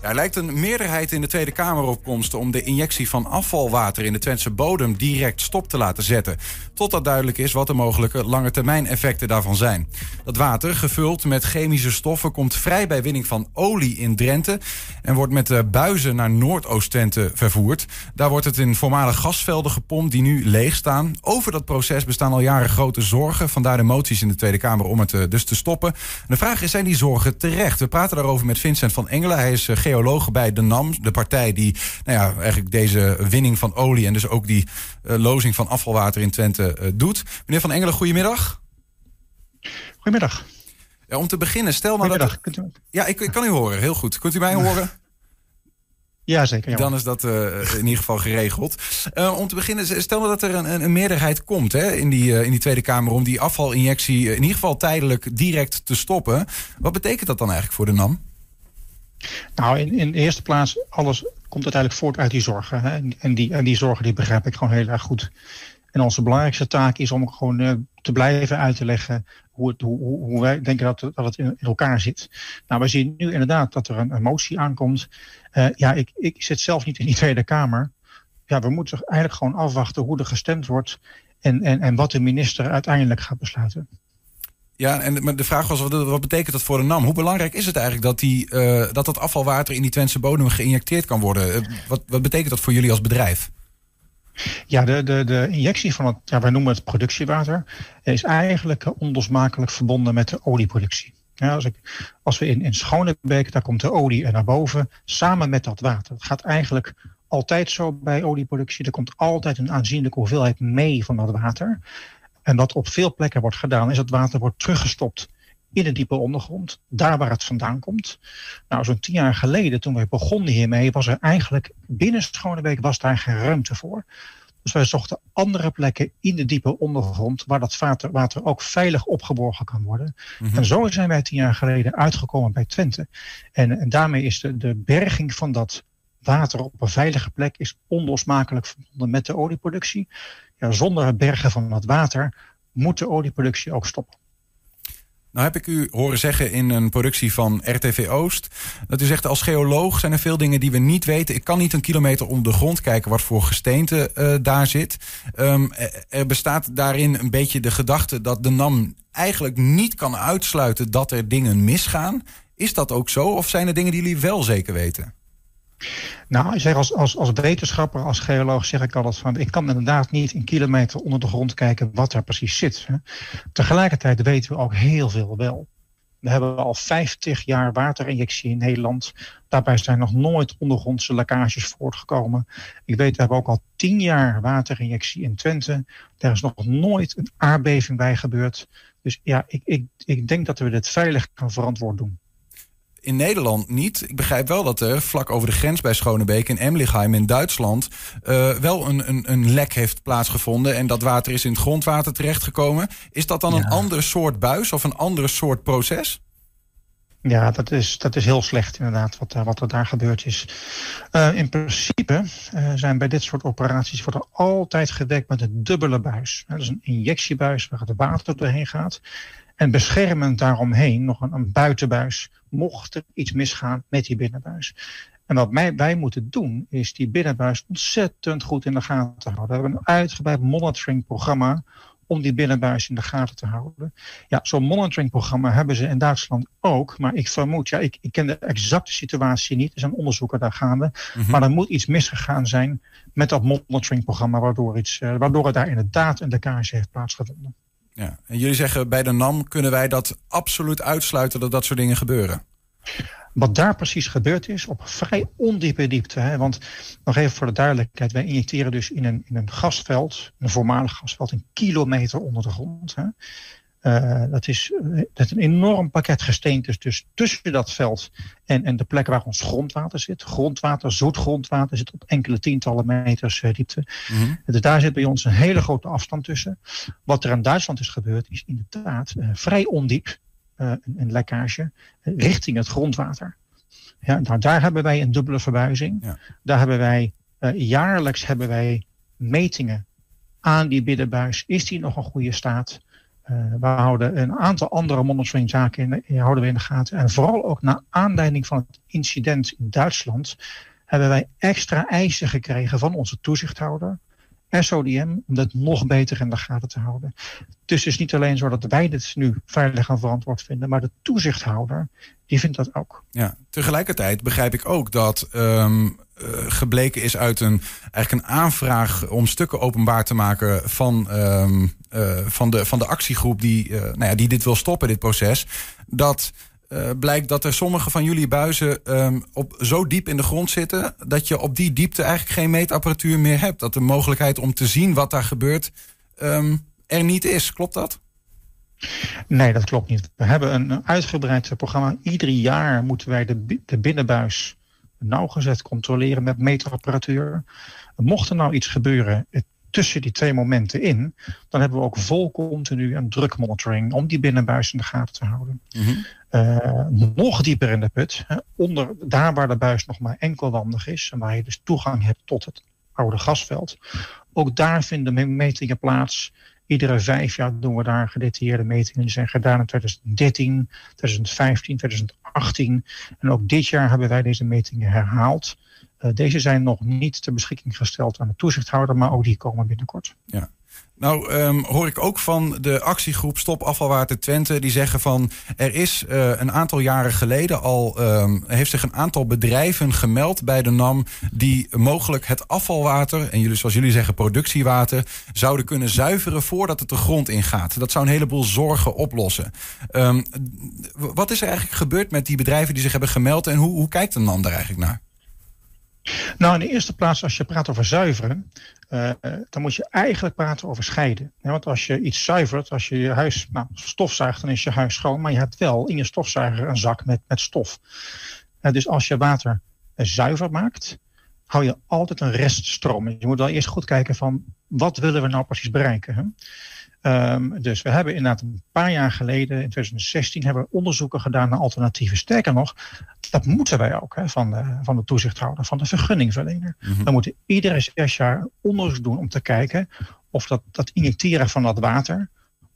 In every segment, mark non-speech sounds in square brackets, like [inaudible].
er lijkt een meerderheid in de Tweede Kamer opkomst om de injectie van afvalwater in de Twentse bodem direct stop te laten zetten. Totdat duidelijk is wat de mogelijke lange termijn effecten daarvan zijn. Dat water, gevuld met chemische stoffen, komt vrij bij winning van olie in Drenthe en wordt met buizen naar Noordoost-Twente vervoerd. Daar wordt het in voormalige gasvelden gepompt die nu leeg staan. Over dat proces bestaan al jaren grote zorgen. Vandaar de moties in de Tweede Kamer om het eh, dus te stoppen. de vraag is, zijn die zorgen terecht? We praten daarover met Vincent van Engelen. Hij is eh, geoloog bij de NAM, de partij die nou ja, eigenlijk deze winning van olie en dus ook die uh, lozing van afvalwater in Twente uh, doet. Meneer van Engelen, goedemiddag. Goedemiddag. Ja, om te beginnen, stel nou dat... Kunt u... Ja, ik, ik, kan u horen, heel goed. Kunt u mij horen? Ja, zeker. Dan is dat uh, in ieder geval geregeld. Uh, om te beginnen, stel dat er een, een meerderheid komt hè, in, die, uh, in die Tweede Kamer om die afvalinjectie in ieder geval tijdelijk direct te stoppen. Wat betekent dat dan eigenlijk voor de NAM? Nou, in, in de eerste plaats, alles komt uiteindelijk voort uit die zorgen. Hè? En, die, en die zorgen die begrijp ik gewoon heel erg goed. En onze belangrijkste taak is om gewoon uh, te blijven uit te leggen hoe, het, hoe, hoe wij denken dat, dat het in, elkaar zit. Nou, we zien nu inderdaad dat er een, motie aankomt. Uh, ja, ik, ik zit zelf niet in die Tweede Kamer. Ja, we moeten eigenlijk gewoon afwachten hoe er gestemd wordt en, en, en wat de minister uiteindelijk gaat besluiten. Ja, en de vraag was, wat, wat betekent dat voor de NAM? Hoe belangrijk is het eigenlijk dat, die, uh, dat dat afvalwater in die Twentse bodem geïnjecteerd kan worden? Uh, wat, wat betekent dat voor jullie als bedrijf? Ja, de, de, de injectie van het, ja, wij noemen het productiewater, is eigenlijk onlosmakelijk verbonden met de olieproductie. Ja, als, ik, als we in, in Schonebeek, daar komt de olie er naar boven, samen met dat water. Het gaat eigenlijk altijd zo bij olieproductie. Er komt altijd een aanzienlijke hoeveelheid mee van dat water. En wat op veel plekken wordt gedaan, is dat water wordt teruggestopt in de diepe ondergrond, daar waar het vandaan komt. Nou, zo'n tien jaar geleden, toen wij begonnen hiermee, was er eigenlijk binnen Schonebeek was daar geen ruimte voor. Dus wij zochten andere plekken in de diepe ondergrond waar dat water, water ook veilig opgeborgen kan worden. Mm -hmm. En zo zijn wij tien jaar geleden uitgekomen bij Twente. En, en daarmee is de, de berging van dat water op een veilige plek is onlosmakelijk verbonden met de olieproductie. Ja, zonder het bergen van dat water moet de olieproductie ook stoppen. Nou heb ik u horen zeggen in een productie van RTV Oost... dat u zegt als geoloog zijn er veel dingen die we niet weten. Ik kan niet een kilometer onder de grond kijken wat voor gesteente uh, daar zit. Um, er bestaat daarin een beetje de gedachte dat de NAM eigenlijk niet kan uitsluiten... dat er dingen misgaan. Is dat ook zo of zijn er dingen die jullie wel zeker weten? Nou, ik zeg als, als, als wetenschapper, als geoloog zeg ik altijd van... ik kan inderdaad niet een kilometer onder de grond kijken wat daar precies zit. Hè. Tegelijkertijd weten we ook heel veel wel. We hebben al 50 jaar waterinjectie in Nederland. Daarbij zijn nog nooit ondergrondse lekkages voortgekomen. Ik weet, we hebben ook al 10 jaar waterinjectie in Twente. Daar is nog nooit een aardbeving bij gebeurd. Dus ja, ik, ik, ik denk dat we dit veilig kan verantwoord doen in Nederland niet. Ik begrijp wel dat er vlak over de grens bij Schonebeek in Emlichheim in Duitsland uh, wel een, een, een lek heeft plaatsgevonden en dat water is in het grondwater terechtgekomen. Is dat dan ja. een ander soort buis of een ander soort proces? Ja, dat is, dat is heel slecht inderdaad, wat, wat er daar gebeurd is. Uh, in principe uh, zijn bij dit soort operaties wordt er altijd gewerkt met een dubbele buis. Dat is een injectiebuis waar het water doorheen gaat. En beschermend daaromheen nog een, een buitenbuis, mocht er iets misgaan met die binnenbuis. En wat wij, wij moeten doen, is die binnenbuis ontzettend goed in de gaten houden. We hebben een uitgebreid monitoringprogramma om die binnenbuis in de gaten te houden. Ja, zo'n monitoringprogramma hebben ze in Duitsland ook. Maar ik vermoed, ja, ik, ik ken de exacte situatie niet. Er zijn onderzoeken daar gaande. Mm -hmm. Maar er moet iets misgegaan zijn met dat monitoringprogramma... waardoor, iets, uh, waardoor er daar inderdaad een lekkage heeft plaatsgevonden. Ja. En jullie zeggen bij de NAM kunnen wij dat absoluut uitsluiten dat dat soort dingen gebeuren? Wat daar precies gebeurd is, op vrij ondiepe diepte. Hè? Want nog even voor de duidelijkheid, wij injecteren dus in een, in een gasveld, een voormalig gasveld, een kilometer onder de grond. Hè? Uh, dat, is, dat is een enorm pakket gesteentes dus tussen dat veld en, en de plek waar ons grondwater zit. Grondwater, zoet grondwater zit op enkele tientallen meters uh, diepte. Mm -hmm. Dus daar zit bij ons een hele grote afstand tussen. Wat er in Duitsland is gebeurd is inderdaad uh, vrij ondiep een, een, lekkage richting het grondwater. Ja, nou, daar hebben wij een dubbele verbuizing. Ja. Daar hebben wij jaarlijks hebben wij metingen aan die binnenbuis. Is die nog een goede staat? We houden een aantal andere monitoringzaken in, in, houden we in de gaten. En vooral ook naar aanleiding van het incident in Duitsland hebben wij extra eisen gekregen van onze toezichthouder. SODM, om dat nog beter in de gaten te houden. Dus het is niet alleen zo dat wij dit nu veilig en verantwoord vinden, maar de toezichthouder, die vindt dat ook. Ja, tegelijkertijd begrijp ik ook dat um, gebleken is uit een, eigenlijk een aanvraag om stukken openbaar te maken van, um, uh, van, de, van de actiegroep die, uh, nou ja, die dit wil stoppen, dit proces. Dat uh, blijkt dat er sommige van jullie buizen um, op, zo diep in de grond zitten dat je op die diepte eigenlijk geen meetapparatuur meer hebt. Dat de mogelijkheid om te zien wat daar gebeurt um, er niet is. Klopt dat? Nee, dat klopt niet. We hebben een uitgebreid programma. Ieder jaar moeten wij de, de binnenbuis nauwgezet controleren met meetapparatuur. Mocht er nou iets gebeuren, tussen die twee momenten in, dan hebben we ook vol continu een drukmonitoring om die binnenbuis in de gaten te houden. Mm -hmm. nog dieper in de put, onder, daar waar de buis nog maar enkelwandig is en waar je dus toegang hebt tot het oude gasveld. Ook daar vinden metingen plaats. Iedere vijf jaar doen we daar gedetailleerde metingen. Die zijn gedaan in 2013, 2015, 2018. En ook dit jaar hebben wij deze metingen herhaald. Uh, deze zijn nog niet ter beschikking gesteld aan de toezichthouder, maar ook die komen binnenkort. Ja. Nou, um, hoor ik ook van de actiegroep Stop Afvalwater Twente. Die zeggen van er is uh, een aantal jaren geleden al um, heeft zich een aantal bedrijven gemeld bij de NAM. die mogelijk het afvalwater, en jullie, zoals jullie zeggen, productiewater, zouden kunnen zuiveren voordat het de grond ingaat. Dat zou een heleboel zorgen oplossen. Um, wat is er eigenlijk gebeurd met die bedrijven die zich hebben gemeld en hoe, hoe kijkt de NAM daar eigenlijk naar? Nou, in de eerste plaats, als je praat over zuiveren, uh, dan moet je eigenlijk praten over scheiden. Want als je iets zuivert, als je je huis nou, stofzuigt, dan is je huis schoon, maar je hebt wel in je stofzuiger een zak met, met stof. Dus als je water zuiver maakt, hou je altijd een reststroom. Je moet wel eerst goed kijken van wat willen we nou precies bereiken. Hè? Um, dus we hebben inderdaad een paar jaar geleden, in 2016, hebben we onderzoeken gedaan naar alternatieven. Sterker nog, dat moeten wij ook hè, van, de, van de toezichthouder, van de vergunningverlener. Mm-hmm. We moeten iedere zes jaar onderzoek doen om te kijken of dat, dat injecteren van dat water,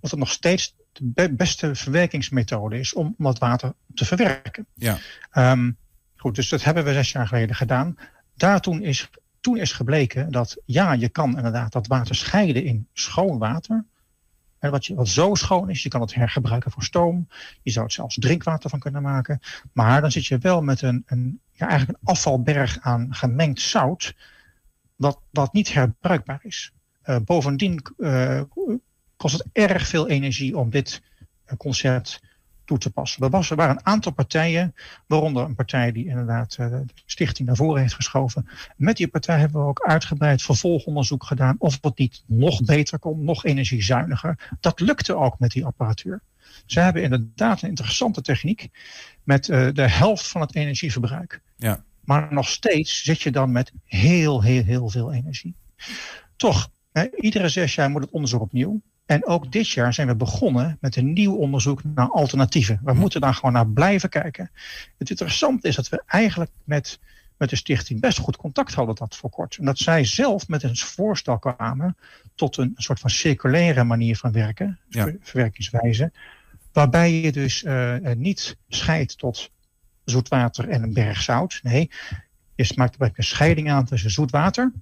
of dat nog steeds de beste verwerkingsmethode is om dat water te verwerken. Ja. Um, goed, dus dat hebben we zes jaar geleden gedaan. Daar toen is, toen is gebleken dat ja, je kan inderdaad dat water scheiden in schoon water. Wat, je, wat zo schoon is, je kan het hergebruiken voor stoom. Je zou het zelfs drinkwater van kunnen maken. Maar dan zit je wel met een, een, ja, eigenlijk een afvalberg aan gemengd zout. Wat, wat niet herbruikbaar is. Uh, bovendien uh, kost het erg veel energie om dit uh, concept toe te passen. Er, was, er waren een aantal partijen, waaronder een partij die inderdaad uh, de stichting naar voren heeft geschoven. Met die partij hebben we ook uitgebreid vervolgonderzoek gedaan of het niet nog beter kon, nog energiezuiniger. Dat lukte ook met die apparatuur. Ze hebben inderdaad een interessante techniek met uh, de helft van het energieverbruik. Ja. Maar nog steeds zit je dan met heel, heel, heel veel energie. Toch, hè, iedere zes jaar moet het onderzoek opnieuw. En ook dit jaar zijn we begonnen met een nieuw onderzoek naar alternatieven. We moeten daar gewoon naar blijven kijken. Het interessante is dat we eigenlijk met, met de stichting best goed contact hadden dat voor kort. En dat zij zelf met een voorstel kwamen tot een soort van circulaire manier van werken, ja. verwerkingswijze. Waarbij je dus uh, niet scheidt tot zoetwater en een berg zout. Nee, je maakt een scheiding aan tussen zoetwater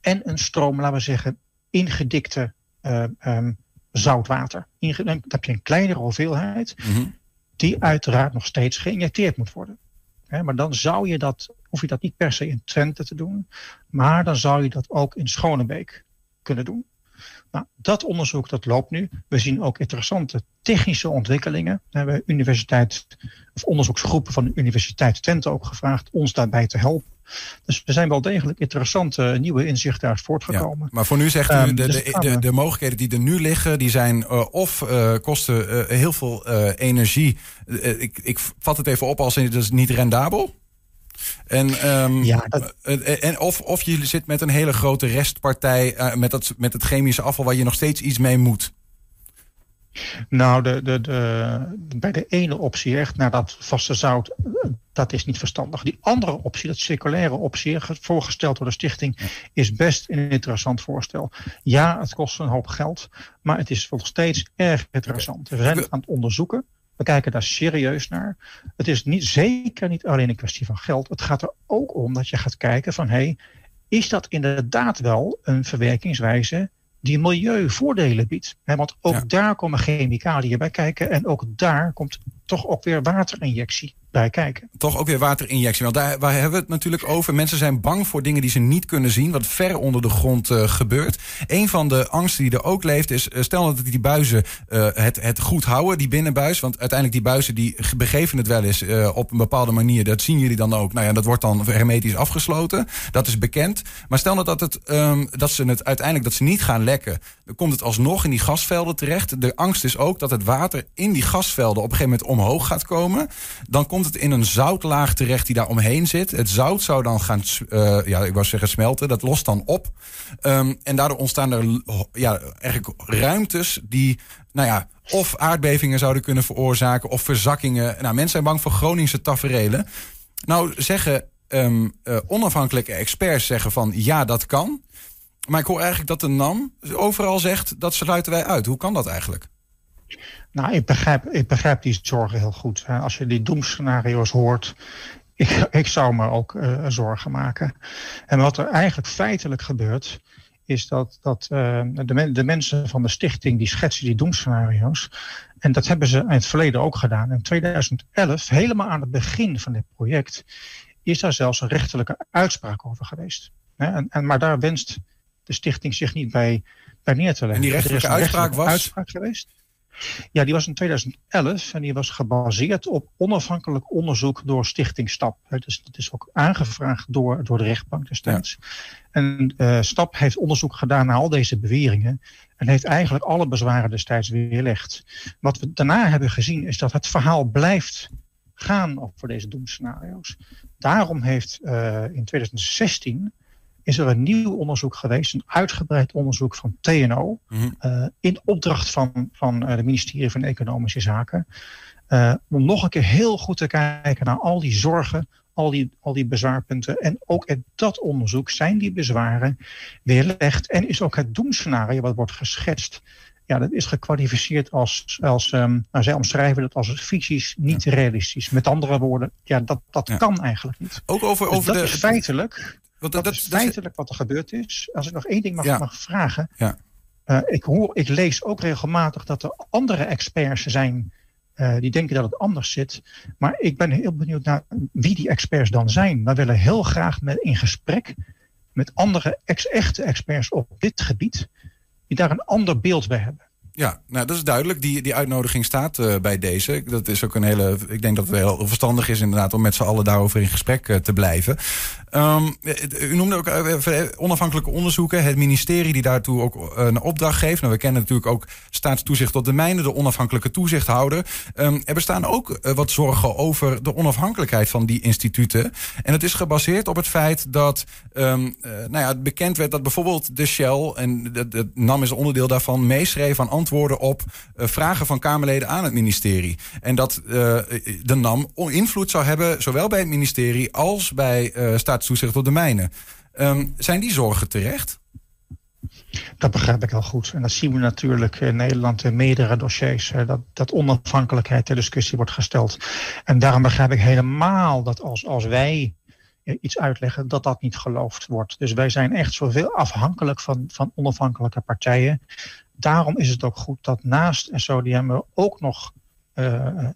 en een stroom, laten we zeggen, ingedikte uh, um, zoutwater. Dan heb je een kleinere hoeveelheid, mm -hmm. die uiteraard nog steeds geïnjecteerd moet worden. He, maar dan zou je dat, hoef je dat niet per se in Twente te doen, maar dan zou je dat ook in Schonebeek kunnen doen. Nou, dat onderzoek dat loopt nu. We zien ook interessante technische ontwikkelingen. We hebben universiteit, of onderzoeksgroepen van de Universiteit Twente ook gevraagd ons daarbij te helpen. Dus er zijn wel degelijk interessante nieuwe inzichten uit voortgekomen. Ja, maar voor nu zegt u, um, de, dus de, de, de, mogelijkheden die er nu liggen, die zijn uh, of uh, kosten uh, heel veel energie. ik, ik vat het even op als het is niet rendabel. En, um, ja, dat... en of, of je zit met een hele grote restpartij met, dat, met het chemische afval waar je nog steeds iets mee moet. Nou, de, de, de, bij de ene optie echt naar dat vaste zout, dat is niet verstandig. Die andere optie, dat circulaire optie, voorgesteld door de stichting, is best een interessant voorstel. Ja, het kost een hoop geld, maar het is nog steeds erg interessant. We zijn het aan het onderzoeken. We kijken daar serieus naar. Het is niet, zeker niet alleen een kwestie van geld. Het gaat er ook om dat je gaat kijken van... Hey, is dat inderdaad wel een verwerkingswijze die milieuvoordelen biedt? want ook daar komen chemicaliën bij kijken. En ook daar komt toch ook weer waterinjectie bij kijken. Toch ook weer waterinjectie. Want daar, waar hebben we het natuurlijk over? Mensen zijn bang voor dingen die ze niet kunnen zien, wat ver onder de grond uh, gebeurt. Een van de angsten die er ook leeft is, uh, stel dat die buizen uh, het, het goed houden, die binnenbuis. Want uiteindelijk die buizen die begeven het wel eens op een bepaalde manier. Dat zien jullie dan ook. Nou ja, dat wordt dan hermetisch afgesloten. Dat is bekend. Maar stel dat, het, um, dat ze het uiteindelijk dat ze niet gaan lekken. Dan komt het alsnog in die gasvelden terecht. De angst is ook dat het water in die gasvelden op een gegeven moment omhoog gaat komen. Dan komt komt het in een zoutlaag terecht die daar omheen zit. Het zout zou dan gaan, uh, ja, ik wou zeggen smelten. Dat lost dan op. Um, en daardoor ontstaan er ja, eigenlijk ruimtes die, nou ja, of aardbevingen zouden kunnen veroorzaken of verzakkingen. Nou, mensen zijn bang voor Groningse taferelen. Nou, zeggen um, uh, onafhankelijke experts zeggen van ja, dat kan. Maar ik hoor eigenlijk dat de NAM overal zegt dat sluiten wij uit. Hoe kan dat eigenlijk? Nou, ik begrijp, ik begrijp die zorgen heel goed. Als je die doemscenario's hoort, [laughs] ik, ik zou me ook uh, zorgen maken. En wat er eigenlijk feitelijk gebeurt, is dat, dat uh, de, de, mensen van de stichting die schetsen die doemscenario's. En dat hebben ze in het verleden ook gedaan. In 2011, helemaal aan het begin van dit project, is daar zelfs een rechterlijke uitspraak over geweest. En, en, maar daar wenst de stichting zich niet bij, bij neer te leggen. En die rechterlijke uitspraak was? Uitspraak geweest. Ja, die was in 2011 en die was gebaseerd op onafhankelijk onderzoek door Stichting STAP. Dus dat is ook aangevraagd door, door de rechtbank destijds. En uh, STAP heeft onderzoek gedaan naar al deze beweringen en heeft eigenlijk alle bezwaren destijds weerlegd. Wat we daarna hebben gezien is dat het verhaal blijft gaan voor deze doemscenario's. Daarom heeft uh, in 2016 is er een nieuw onderzoek geweest, een uitgebreid onderzoek van TNO, mm in opdracht van, van uh, ministerie van Economische Zaken. Uh, om nog een keer heel goed te kijken naar al die zorgen, al die, al die bezwaarpunten. En ook in dat onderzoek zijn die bezwaren weerlegd. En is ook het doemscenario wat wordt geschetst. Ja, dat is gekwalificeerd als, als um, nou, zij omschrijven dat als ficties niet realistisch. Met andere woorden, ja, dat, dat kan eigenlijk niet. Ook over, dus over dat de. Is feitelijk want dat, dat, is feitelijk wat er gebeurd is. Als ik nog één ding mag, mag vragen. Ja. Uh, ik, hoor, ik lees ook regelmatig dat er andere experts zijn uh, die denken dat het anders zit. Maar ik ben heel benieuwd naar wie die experts dan zijn. We willen heel graag met, in gesprek met andere ex echte experts op dit gebied. Die daar een ander beeld bij hebben. Ja, nou dat is duidelijk. Die, die uitnodiging staat uh, bij deze. Dat is ook een hele. Ik denk dat het heel verstandig is, inderdaad, om met z'n allen daarover in gesprek uh, te blijven. Um, u noemde ook uh, onafhankelijke onderzoeken. Het ministerie die daartoe ook een opdracht geeft. Nou, we kennen natuurlijk ook staatstoezicht tot de mijnen, de onafhankelijke toezichthouder. Um, er bestaan ook wat zorgen over de onafhankelijkheid van die instituten. En het is gebaseerd op het feit dat um, nou ja, bekend werd dat bijvoorbeeld de Shell, en de, NAM is onderdeel daarvan, meeschreef aan antwoorden op uh, vragen van Kamerleden aan het ministerie. En dat uh, de NAM invloed zou hebben, zowel bij het ministerie als bij uh, staatstoezicht op de mijnen. Um, zijn die zorgen terecht? Dat begrijp ik heel goed. En dat zien we natuurlijk in Nederland in meerdere dossiers. Dat, dat onafhankelijkheid ter discussie wordt gesteld. En daarom begrijp ik helemaal dat als, als wij iets uitleggen, dat dat niet geloofd wordt. Dus wij zijn echt zoveel afhankelijk van, van onafhankelijke partijen daarom is het ook goed dat naast SODM we ook nog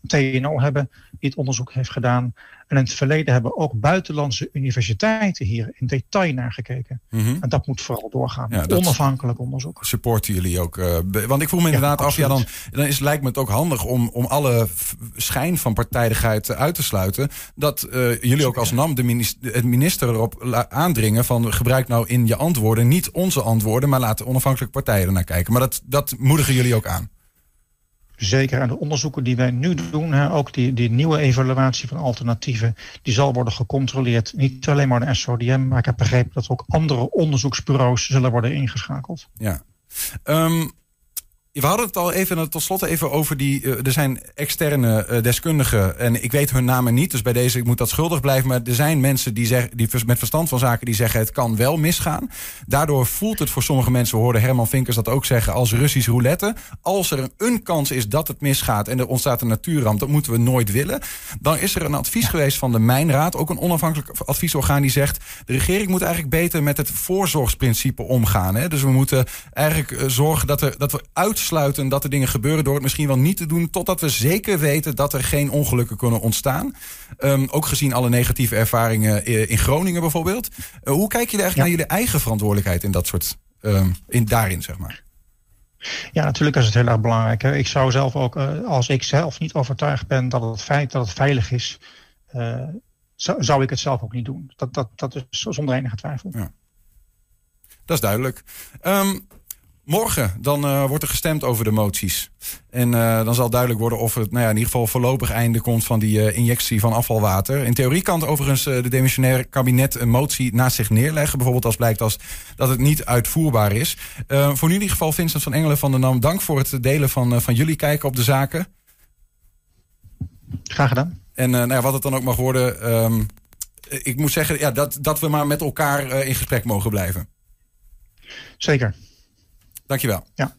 TNO hebben die het onderzoek heeft gedaan. En in het verleden hebben ook buitenlandse universiteiten hier in detail naar gekeken. Mhm. En dat moet vooral doorgaan. Ja, Onafhankelijk onderzoek. Supporten jullie ook? Uh, want ik voel me inderdaad af, ja, dan, dan is, lijkt me het ook handig om, om alle schijn van partijdigheid uit te sluiten. Dat uh, jullie ook als NAM de minister, het minister erop aandringen van gebruik nou in je antwoorden niet onze antwoorden, maar laat onafhankelijke partijen ernaar kijken. Maar dat, dat moedigen jullie ook aan. Zeker, en de onderzoeken die wij nu doen, hè, ook die, die nieuwe evaluatie van alternatieven, die zal worden gecontroleerd. Niet alleen maar de SODM, maar ik heb begrepen dat ook andere onderzoeksbureaus zullen worden ingeschakeld. Ja. Um, We hadden het al even tot slot even over die. Uh, er zijn externe uh, deskundigen. En ik weet hun namen niet. Dus bij deze, ik moet dat schuldig blijven. Maar er zijn mensen die, zeggen, die met verstand van zaken die zeggen: het kan wel misgaan. Daardoor voelt het voor sommige mensen. We hoorden Herman Vinkers dat ook zeggen. Als Russisch roulette. Als er een kans is dat het misgaat. en er ontstaat een natuurramp. dat moeten we nooit willen. Dan is er een advies geweest van de Mijnraad. Ook een onafhankelijk adviesorgaan die zegt. de regering moet eigenlijk beter met het voorzorgsprincipe omgaan. Hè? Dus we moeten eigenlijk zorgen dat, er, dat we uit uitsluiten dat er dingen gebeuren door het misschien wel niet te doen, totdat we zeker weten dat er geen ongelukken kunnen ontstaan. Um, ook gezien alle negatieve ervaringen in Groningen bijvoorbeeld. Uh, hoe kijk je eigenlijk naar jullie eigen verantwoordelijkheid in dat soort, um, in daarin zeg maar? Ja, natuurlijk is het heel erg belangrijk. Hè. Ik zou zelf ook, uh, als ik zelf niet overtuigd ben dat het feit dat het veilig is, uh, zou, zou ik het zelf ook niet doen. Dat, dat, dat is zonder enige twijfel. Ja. Dat is duidelijk. Um, Morgen dan uh, wordt er gestemd over de moties. En uh, dan zal duidelijk worden of het nou ja, in ieder geval voorlopig einde komt van die uh, injectie van afvalwater. In theorie kan het overigens de demissionair kabinet een motie naast zich neerleggen. Bijvoorbeeld als blijkt als dat het niet uitvoerbaar is. voor nu in ieder geval Vincent van Engelen van de NAM, dank voor het delen van, van jullie kijken op de zaken. Graag gedaan. En nou ja, wat het dan ook mag worden. Um, ik moet zeggen ja, dat, dat we maar met elkaar in gesprek mogen blijven. Zeker. Dankjewel. Ja.